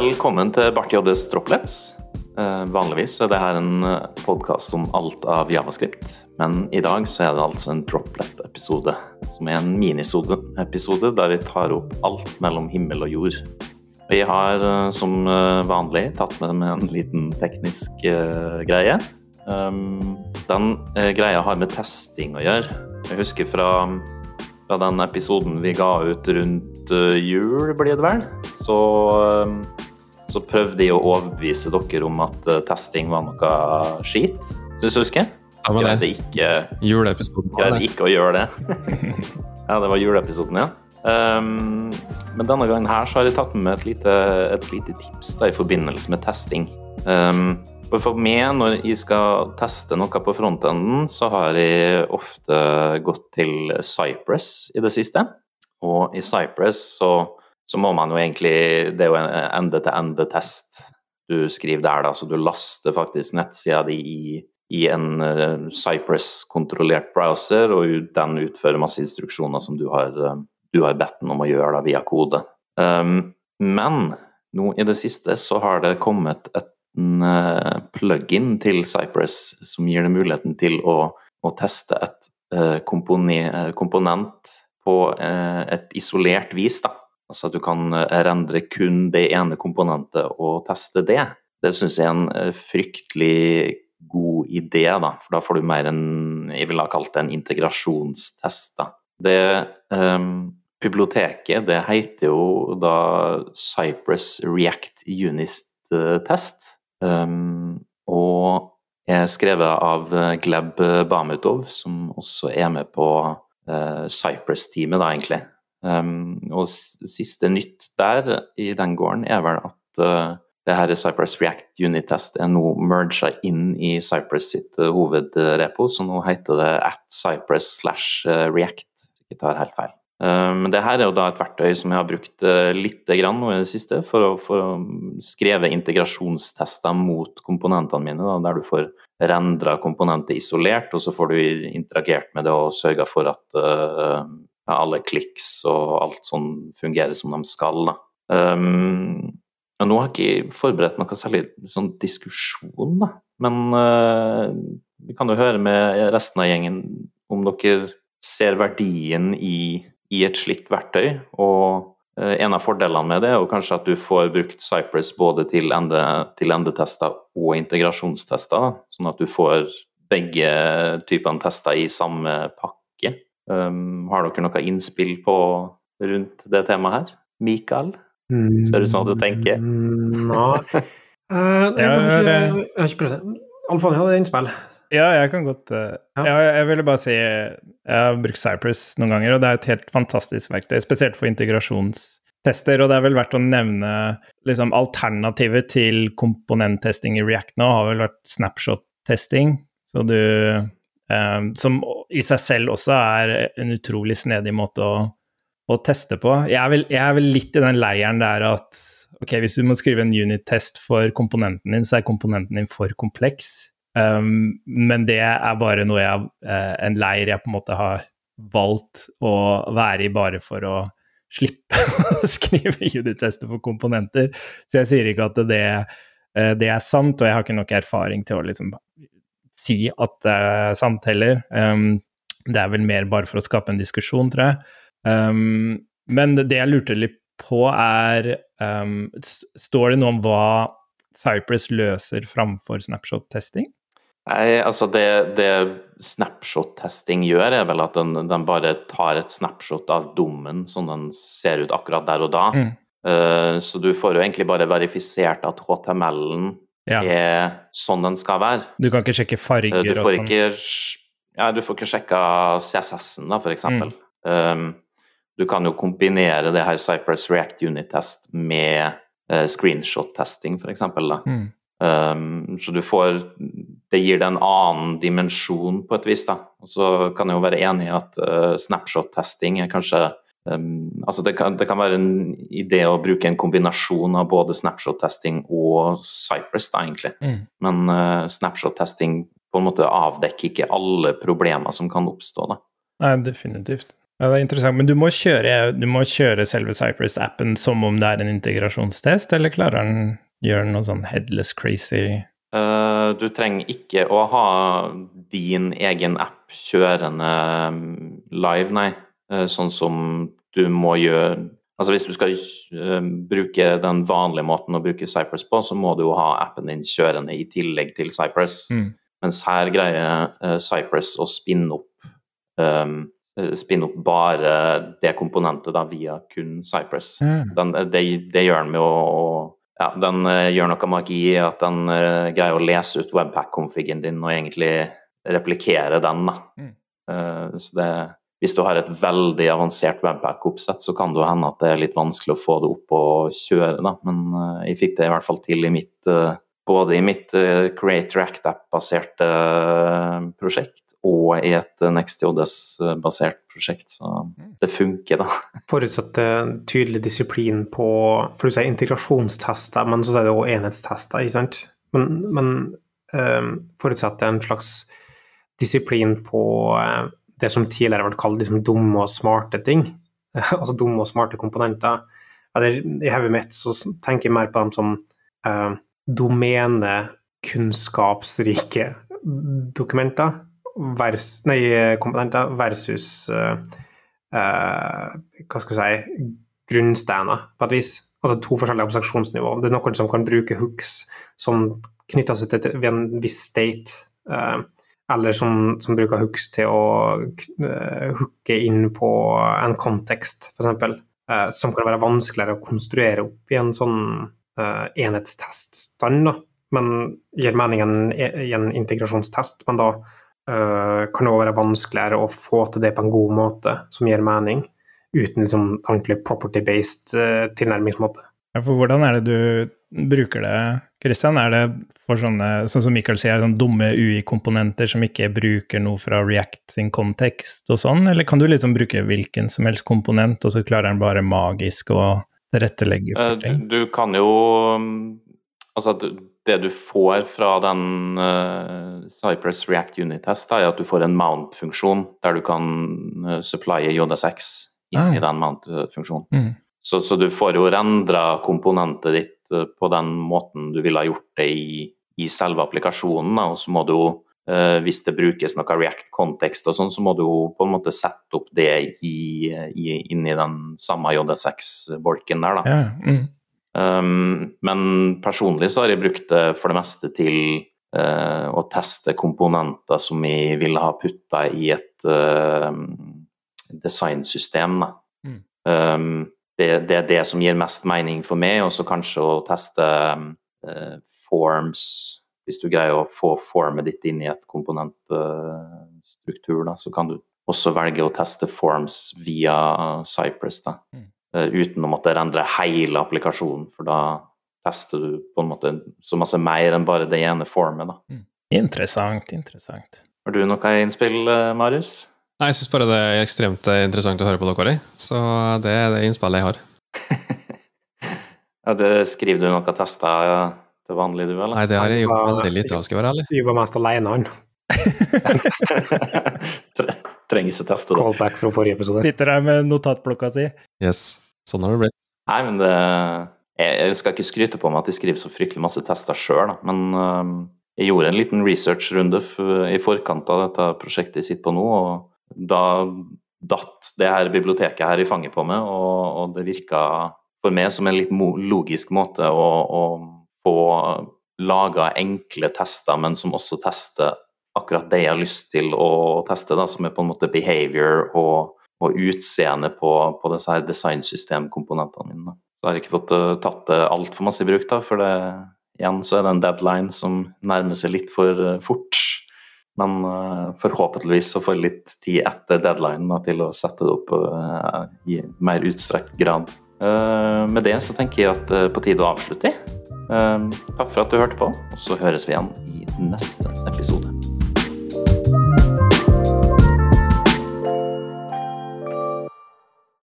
Velkommen til Barth JDs Droplets. Eh, vanligvis er det her en podkast om alt av javascript, men i dag er det altså en droplet-episode. Som er en minisode-episode der vi tar opp alt mellom himmel og jord. Vi har eh, som eh, vanlig tatt med en liten teknisk greie. Um, den greia har med testing å gjøre. Jeg husker fra, fra den episoden vi ga ut rundt jul, blir det vel, så um, så prøvde jeg å overbevise dere om at uh, testing var noe skit. Syns du husker? Ja, men det. ikke, Juleepisoden greide ikke å gjøre det. ja, det var juleepisoden, ja. Um, men denne gangen her så har jeg tatt med meg et lite, et lite tips da, i forbindelse med testing. Um, for for meg, når jeg skal teste noe på frontenden, så har jeg ofte gått til Cypress i det siste. Og i Cypress så så må man jo egentlig Det er jo en ende-til-ende-test du skriver der, da, så du laster faktisk nettsida di i, i en uh, Cypress-kontrollert browser, og den utfører masse instruksjoner som du har, uh, du har bedt den om å gjøre da, via kode. Um, men nå i det siste så har det kommet et en eh, plug-in til Cypress som gir deg muligheten til å, å teste et komponent på et isolert vis. da. Altså at du kan eh, rendre kun det ene komponentet og teste det. Det syns jeg er en eh, fryktelig god idé, da, for da får du mer en Jeg ville ha kalt en integrasjonstest. da. Det um, biblioteket det heter jo da Cypress React Unist-test. Um, og er skrevet av eh, Gleb Bamutov, som også er med på uh, Cypress-teamet, da, egentlig. Um, og siste nytt der i den gården er vel at uh, det her Cypress React Unit Test er nå merga inn i Cypress sitt uh, hovedrepo, så nå heter det at Cypress slash uh, React, ikke tar helt feil. Uh, Men det her er jo da et verktøy som jeg har brukt lite grann nå i det siste for å, for å skrive integrasjonstester mot komponentene mine, da, der du får rendra komponentet isolert, og så får du interagert med det og sørga for at uh, alle kliks og alt sånn fungerer som de skal. Da. Um, nå har jeg ikke forberedt noe særlig sånn diskusjon, da. men uh, vi kan jo høre med resten av gjengen om dere ser verdien i, i et slikt verktøy. Og uh, en av fordelene med det er jo kanskje at du får brukt Cypress både til, ende, til endetester og integrasjonstester, da. sånn at du får begge typene tester i samme pakke. Um, har dere noe innspill på rundt det temaet her? Mikael? Ser ut som at du tenker. Mm, Nei. Eh, jeg, ikke, det- jeg har ikke prøvd det. Alfani hadde innspill. Ja, jeg kan godt eh, Ja. ja. Jeg ville bare si Jeg har brukt Cypress noen ganger, og det er et helt fantastisk verktøy, spesielt for integrasjonstester. Og det er vel verdt å nevne liksom, alternativet til komponenttesting i React nå, har vel vært snapshot-testing. Så du eh, Som i seg selv også er en utrolig snedig måte å, å teste på. Jeg er, vel, jeg er vel litt i den leiren der at ok, hvis du må skrive en unit-test for komponenten din, så er komponenten din for kompleks. Um, men det er bare noe jeg, uh, en leir jeg på en måte har valgt å være i bare for å slippe å skrive unit-tester for komponenter. Så jeg sier ikke at det, uh, det er sant, og jeg har ikke nok erfaring til å liksom si at det er sant heller. Um, det er vel mer bare for å skape en diskusjon, tror jeg. Um, men det jeg lurte litt på, er um, Står det noe om hva Cypress løser framfor snapshot-testing? Nei, altså det, det snapshot-testing gjør, er vel at den, den bare tar et snapshot av dommen sånn den ser ut akkurat der og da. Mm. Uh, så du får jo egentlig bare verifisert at HTML-en Ja. er sånn den skal være. Du kan ikke sjekke Eh, farger Du og får sånn. ikke, ja, du får ikke sjekka CSS-en, da, for eksempel. Um, du kan jo kombinere det her Cypress React Unit-test med uh, screenshot-testing, for eksempel. Da. Mm. Um, så du får Det gir det en annen dimensjon på et vis, da. Og så kan jeg jo være enig i at uh, snapshot-testing er kanskje um, Altså det kan, det kan være en idé å bruke en kombinasjon av både snapshot-testing og Cypress, da, egentlig. Mm. Men uh, snapshot-testing på en måte avdekker ikke alle problemer som kan oppstå, da. Nei, definitivt. Ja, det er interessant, men du må kjøre, du må kjøre selve Cypress-appen som om det er en integrasjonstest, eller klarer den gjøre noe sånn headless crazy Uh, du trenger ikke å ha din egen app kjørende mm, live, nei. Uh, sånn som du må gjøre Altså hvis du skal uh, bruke den vanlige måten å bruke Cypress på, så må du jo ha appen din kjørende i tillegg til Cypress. Mm. Mens her greier Cypress å spinne opp um, spinne opp bare det komponentet da via kun Cypress. Mm. Den, det, det gjør den med å ja, den gjør noe magi i at den uh, greier å lese ut webpack-konfigen din og egentlig replikere den. da. Mm. Uh, så det, hvis du har et veldig avansert webpack-oppsett, så kan det hende at det er litt vanskelig å få det opp og kjøre, da. Men jeg fikk det i hvert fall til i mitt både i mitt Create React App-baserte prosjekt og i et NextJS-basert prosjekt, så det funker, da. Forutsatt en tydelig disiplin på For du sier integrasjonstester, men så er det også enhetstester, ikke sant? Men, men um, forutsatt en slags disiplin på uh, det som tidligere har vært kalt liksom, dumme og smarte ting. altså dumme og smarte komponenter. Eller i hodet mitt så tenker jeg mer på dem som eh, domene-kunnskapsrike dokumenter vers, nei, komponenter versus eh, uh, hva skal vi si grunnsteiner, på et vis. Altså to forskjellige abstraksjonsnivå. Det er noen som kan bruke hooks som knytter seg til en viss state, uh, eller som, som, bruker hooks til å hooke inn på en kontekst, f.eks., uh, som kan være vanskeligere å konstruere opp i en sånn enhetsteststand, da. men gir mening i en integrasjonstest, men da uh, kan det òg være vanskeligere å få til det på en god måte som gir mening, uten liksom ordentlig property-based uh, tilnærmingsmåte. Ja, for hvordan er det du bruker det, Christian? Er det for sånne, sånn som Michael sier, sånne dumme UI-komponenter som ikke bruker noe fra React sin kontekst og sånn, eller kan du liksom bruke hvilken som helst komponent, og så klarer den bare magisk å tilrettelegge for ting? Du kan jo Altså, det du får fra den uh, Cypress React Unit-test, er at du får en mount-funksjon der du kan uh, supplye JSX inn ah. i den mount-funksjonen. Mm. Så, så, du får jo rendra komponentet ditt uh, på den måten du ville ha gjort det i, i selve applikasjonen. Da. Og så må du jo, hvis det brukes noe React-kontekst og sånn, så må du på en måte sette opp det i, i, inn i den samme JSX-bolken der, da. Ja, mm. Um, men personlig så har jeg brukt det for det meste til uh, å teste komponenter som vi ville ha putta i et uh, designsystem. Mm. Um, det, det, er det som gir mest mening for meg, og så kanskje å teste uh, forms Hvis du greier å få formet ditt inn i et komponentstruktur, da, så kan du også velge å teste forms via Cypress. Da. Mm. Eh, uten å måtte rendre hele applikasjonen, for da tester du på en måte så masse mer enn bare det ene formet. Da. Mm. Interessant, interessant. Har du noe innspill, eh, Marius? Nei, Jeg syns bare det er ekstremt eh, interessant å høre på dere, så det er det innspillet jeg har. ja, det, skriver du noen tester ja, til vanlig, du, eller? Nei, det har jeg gjort veldig lite av, skal jeg være ærlig. Vi var mest alene, han. Trenger ikke teste det. Callback fra forrige episode. Sitter her med notatblokka si. Yes. Sånn har det blitt. Nei, men det Jeg skal ikke skryte på meg at jeg skriver så fryktelig masse tester sjøl, men uh, jeg gjorde en liten researchrunde i forkant av dette prosjektet jeg sitter på nå, og da datt det her biblioteket her i fanget på meg, og, og det virka for meg som en litt logisk måte å, å få laga enkle tester, men som også tester akkurat det jeg har lyst til å teste, da, som er på en måte behavior og og utseende på, på disse her designsystemkomponentene mine. Så har jeg ikke fått uh, tatt det altfor masse i bruk, da, for det, igjen så er det en deadline som nærmer seg litt for uh, fort. Men uh, forhåpentligvis så får litt tid etter deadline til å sette det opp uh, i mer utstrekt grad. med det så tenker jeg at det er på tide å avslutte. takk for at du hørte på, og så høres vi igjen i neste episode.